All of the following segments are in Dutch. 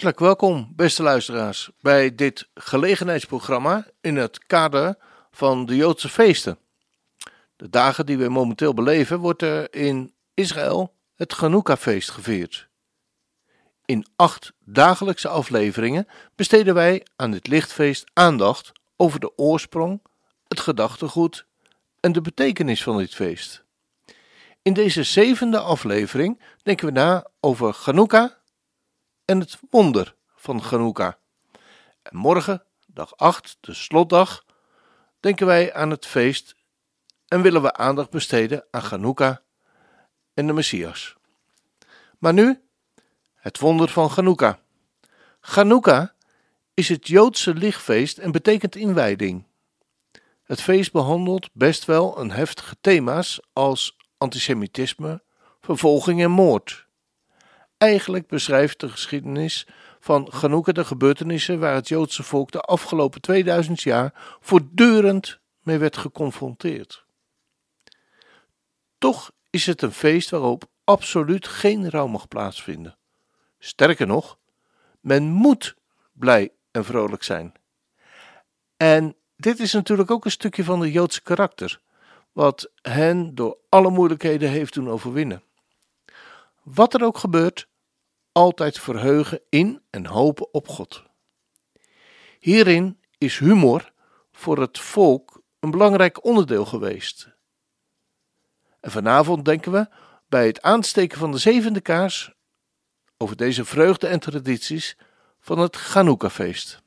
Hartelijk welkom, beste luisteraars, bij dit gelegenheidsprogramma in het kader van de Joodse feesten. De dagen die we momenteel beleven, wordt er in Israël het Chanukka-feest gevierd. In acht dagelijkse afleveringen besteden wij aan dit lichtfeest aandacht over de oorsprong, het gedachtegoed en de betekenis van dit feest. In deze zevende aflevering denken we na over Chanukka en het wonder van Chanukka. En morgen, dag 8, de slotdag, denken wij aan het feest en willen we aandacht besteden aan Chanukka en de Messias. Maar nu het wonder van Chanukka. Chanukka is het Joodse lichtfeest en betekent inwijding. Het feest behandelt best wel een heftige thema's als antisemitisme, vervolging en moord. Eigenlijk beschrijft de geschiedenis van Chanukka de gebeurtenissen waar het Joodse volk de afgelopen 2000 jaar voortdurend mee werd geconfronteerd. Toch is het een feest waarop absoluut geen rouw mag plaatsvinden. Sterker nog, men moet blij en vrolijk zijn. En dit is natuurlijk ook een stukje van de Joodse karakter, wat hen door alle moeilijkheden heeft doen overwinnen. Wat er ook gebeurt, altijd verheugen in en hopen op God. Hierin is humor voor het volk een belangrijk onderdeel geweest. En vanavond denken we bij het aansteken van de zevende kaars over deze vreugde en tradities van het Chanukka-feest.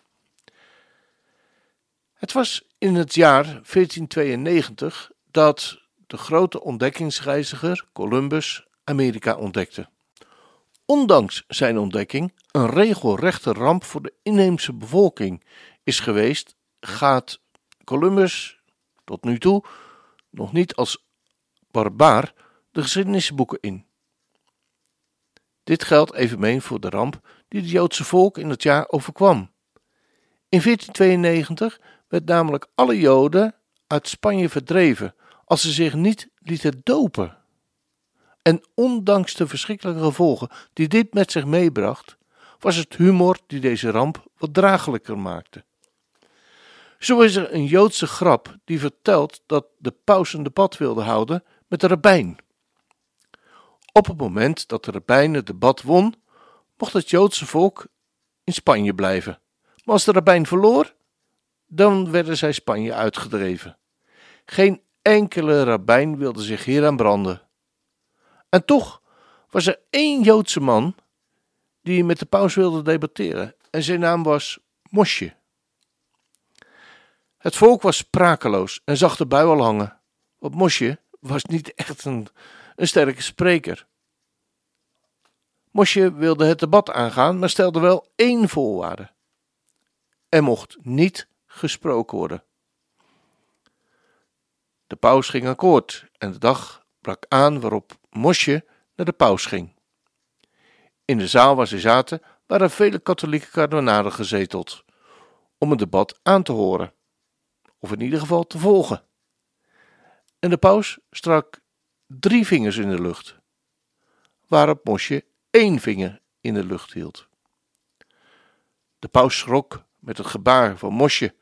Het was in het jaar 1492 dat de grote ontdekkingsreiziger Columbus Amerika ontdekte. Ondanks zijn ontdekking een regelrechte ramp voor de inheemse bevolking is geweest, gaat Columbus tot nu toe nog niet als barbaar de geschiedenisboeken in. Dit geldt evenmin voor de ramp die het Joodse volk in het jaar overkwam. In 1492 werd namelijk alle Joden uit Spanje verdreven als ze zich niet lieten dopen. En ondanks de verschrikkelijke gevolgen die dit met zich meebracht, was het humor die deze ramp wat draaglijker maakte. Zo is er een Joodse grap die vertelt dat de paus een debat wilde houden met de rabbijn. Op het moment dat de rabbijn het debat won, mocht het Joodse volk in Spanje blijven. Maar als de rabbijn verloor, dan werden zij Spanje uitgedreven. Geen enkele rabbijn wilde zich hieraan branden. En toch was er één Joodse man die met de paus wilde debatteren, en zijn naam was Mosje. Het volk was sprakeloos en zag de bui al hangen, want Mosje was niet echt een, een sterke spreker. Mosje wilde het debat aangaan, maar stelde wel één voorwaarde. Er mocht niet gesproken worden. De paus ging akkoord en de dag brak aan waarop Mosje naar de paus ging. In de zaal waar ze zaten waren vele katholieke kardinalen gezeteld om het debat aan te horen, of in ieder geval te volgen. En de paus strak drie vingers in de lucht, waarop Mosje één vinger in de lucht hield. De paus schrok met het gebaar van Mosje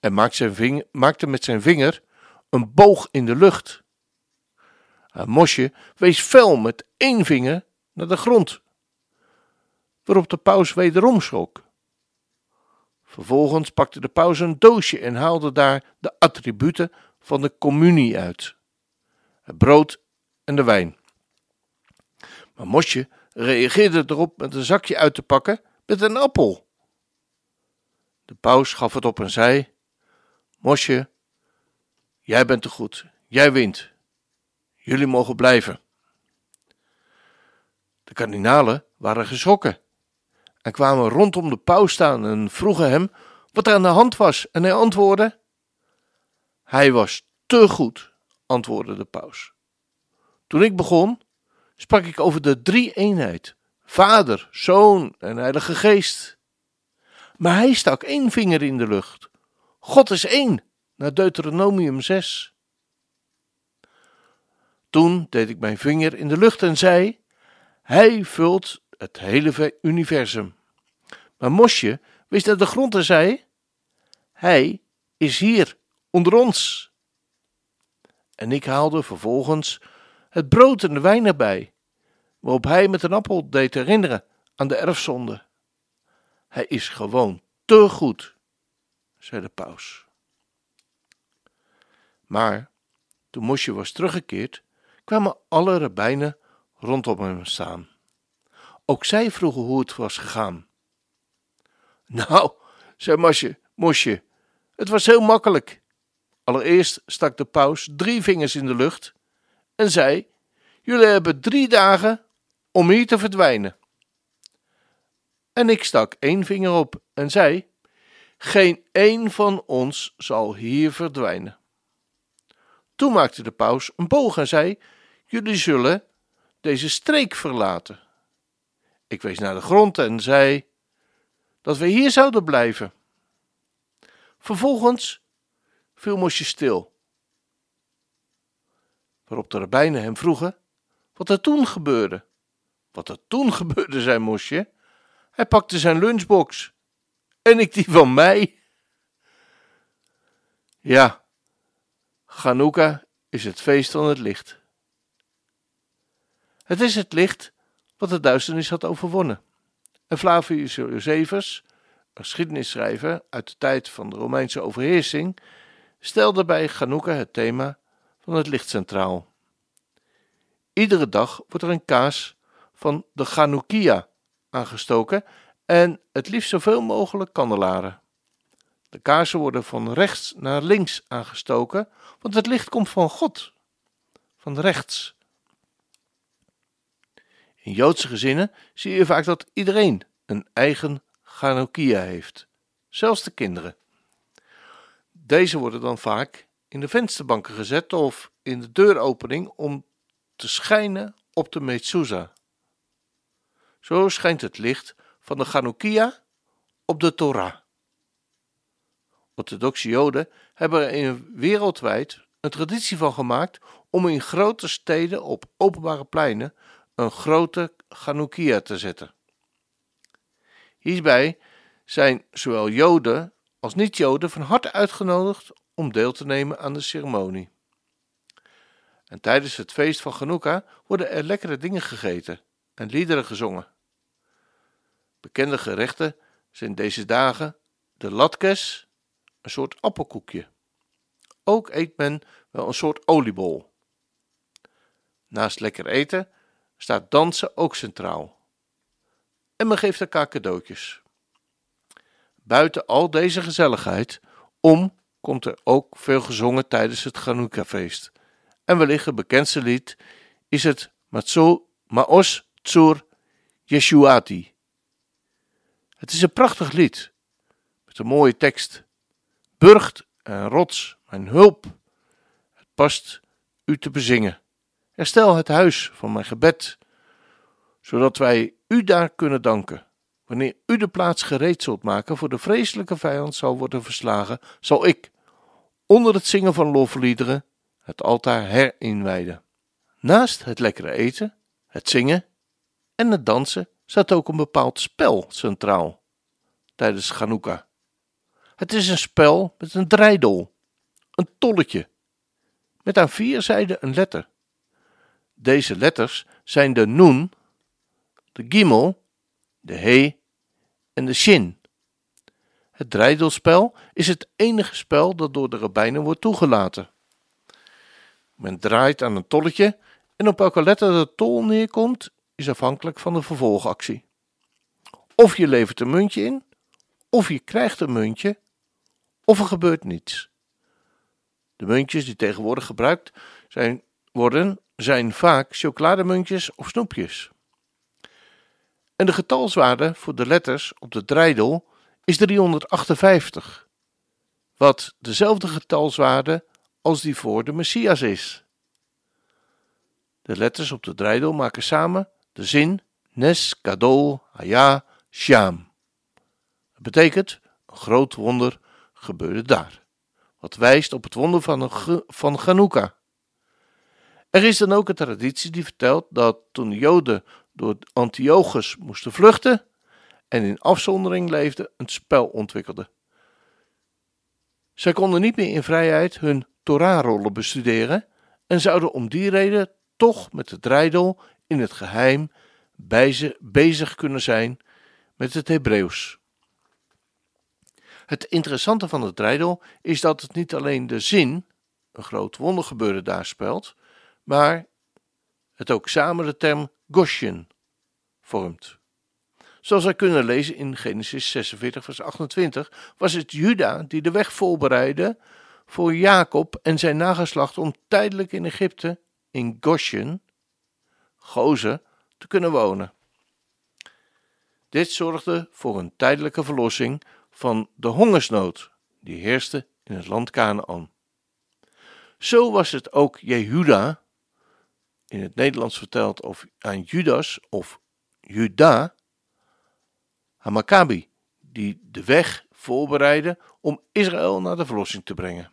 en maakte, zijn vinger, maakte met zijn vinger een boog in de lucht. En Mosje wees fel met één vinger naar de grond, waarop de paus wederom schrok. Vervolgens pakte de paus een doosje en haalde daar de attributen van de communie uit: het brood en de wijn. Maar Mosje reageerde erop met een zakje uit te pakken met een appel. De paus gaf het op en zei: Mosje, jij bent te goed, jij wint. Jullie mogen blijven. De kardinalen waren geschrokken en kwamen rondom de paus staan en vroegen hem wat er aan de hand was. En hij antwoordde: Hij was te goed, antwoordde de paus. Toen ik begon, sprak ik over de drie-eenheid: Vader, Zoon en Heilige Geest. Maar hij stak één vinger in de lucht. God is één, naar Deuteronomium 6. Toen deed ik mijn vinger in de lucht en zei: Hij vult het hele universum. Maar Mosje wist uit de grond en zei: Hij is hier, onder ons. En ik haalde vervolgens het brood en de wijn erbij, waarop hij met een appel deed herinneren aan de erfzonde. Hij is gewoon te goed, zei de paus. Maar toen Mosje was teruggekeerd, kwamen alle rabbijnen rondom hem staan. Ook zij vroegen hoe het was gegaan. Nou, zei Mosje, Mosje, het was heel makkelijk. Allereerst stak de paus drie vingers in de lucht en zei: Jullie hebben drie dagen om hier te verdwijnen. En ik stak één vinger op en zei: Geen één van ons zal hier verdwijnen. Toen maakte de paus een boog en zei: Jullie zullen deze streek verlaten. Ik wees naar de grond en zei dat we hier zouden blijven. Vervolgens viel Mosje stil. Waarop de rabbijnen hem vroegen wat er toen gebeurde. Wat er toen gebeurde, zei Mosje. Hij pakte zijn lunchbox en ik die van mij. Ja, Chanukka is het feest van het licht. Het is het licht wat de duisternis had overwonnen. En Flavius Josephus, een geschiednisschrijver uit de tijd van de Romeinse overheersing, stelde bij Chanukka het thema van het licht centraal. Iedere dag wordt er een kaas van de Chanukkia aangestoken en het liefst zoveel mogelijk kandelaren. De kaarsen worden van rechts naar links aangestoken, want het licht komt van God, van rechts. In Joodse gezinnen zie je vaak dat iedereen een eigen Chanukkia heeft, zelfs de kinderen. Deze worden dan vaak in de vensterbanken gezet of in de deuropening om te schijnen op de mezuzah. Zo schijnt het licht van de Chanukkia op de Torah. Orthodoxe Joden hebben er wereldwijd een traditie van gemaakt om in grote steden op openbare pleinen een grote Chanukkia te zetten. Hierbij zijn zowel Joden als niet-Joden van harte uitgenodigd om deel te nemen aan de ceremonie. En tijdens het feest van Chanukka worden er lekkere dingen gegeten en liederen gezongen. Bekende gerechten zijn deze dagen de latkes, een soort appelkoekje. Ook eet men wel een soort oliebol. Naast lekker eten staat dansen ook centraal. En men geeft elkaar cadeautjes. Buiten al deze gezelligheid om komt er ook veel gezongen tijdens het Chanukka-feest. En wellicht het bekendste lied is het Maos Tsur Yeshuati. Het is een prachtig lied met een mooie tekst. Burgt en rots, mijn hulp, het past u te bezingen. Herstel het huis van mijn gebed, zodat wij u daar kunnen danken. Wanneer u de plaats gereed zult maken voor de vreselijke vijand zal worden verslagen, zal ik, onder het zingen van lofliederen, het altaar herinwijden. Naast het lekkere eten, het zingen en het dansen staat ook een bepaald spel centraal tijdens Chanukka. Het is een spel met een draaidol, een tolletje, met aan vier zijden een letter. Deze letters zijn de Nun, de Gimel, de He en de Shin. Het draaidelspel is het enige spel dat door de rabbijnen wordt toegelaten. Men draait aan een tolletje en op welke letter de tol neerkomt, is afhankelijk van de vervolgactie. Of je levert een muntje in, of je krijgt een muntje, of er gebeurt niets. De muntjes die tegenwoordig gebruikt zijn, worden, zijn vaak chocolademuntjes of snoepjes. En de getalswaarde voor de letters op de draaidel is 358, wat dezelfde getalswaarde als die voor de Messias is. De letters op de draaidel maken samen de zin Nes Gadol Haya Sham. Het betekent een groot wonder gebeurde daar, wat wijst op het wonder van, van Chanukka. Er is dan ook een traditie die vertelt dat toen de Joden door Antiochus moesten vluchten en in afzondering leefden, een spel ontwikkelden. Zij konden niet meer in vrijheid hun Torahrollen bestuderen en zouden om die reden toch met de dreidel in het geheim bij ze bezig kunnen zijn met het Hebreeuws. Het interessante van het dreidel is dat het niet alleen de zin, een groot wondergebeuren daar speelt, maar het ook samen de term Goshen vormt. Zoals wij kunnen lezen in Genesis 46, vers 28, was het Juda die de weg voorbereidde voor Jacob en zijn nageslacht om tijdelijk in Egypte, in Goshen, Gozen, te kunnen wonen. Dit zorgde voor een tijdelijke verlossing van de hongersnood die heerste in het land Canaan. Zo was het ook Jehuda, in het Nederlands verteld of aan Judas of Juda, Hamakabi, die de weg voorbereidde om Israël naar de verlossing te brengen.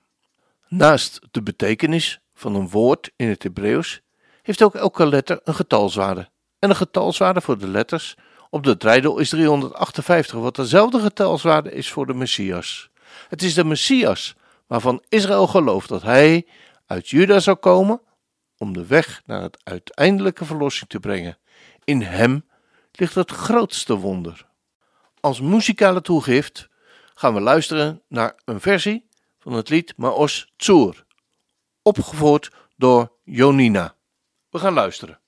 Naast de betekenis van een woord in het Hebreeuws heeft ook elke letter een getalswaarde. En een getalswaarde voor de letters op de dreidel is 358, wat dezelfde getalswaarde is voor de Messias. Het is de Messias waarvan Israël gelooft dat hij uit Juda zou komen om de weg naar het uiteindelijke verlossing te brengen. In hem ligt het grootste wonder. Als muzikale toegift gaan we luisteren naar een versie van het lied Maos Tsur, opgevoerd door Jonina. We gaan luisteren.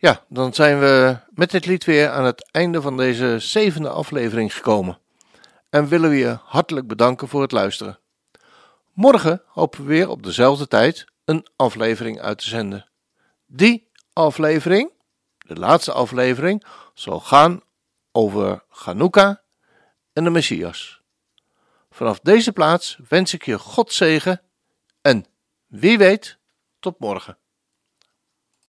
Ja, dan zijn we met dit lied weer aan het einde van deze zevende aflevering gekomen. En willen we je hartelijk bedanken voor het luisteren. Morgen hopen we weer op dezelfde tijd een aflevering uit te zenden. Die aflevering, de laatste aflevering, zal gaan over Chanukka en de Messias. Vanaf deze plaats wens ik je God zegen en Wie weet, tot morgen.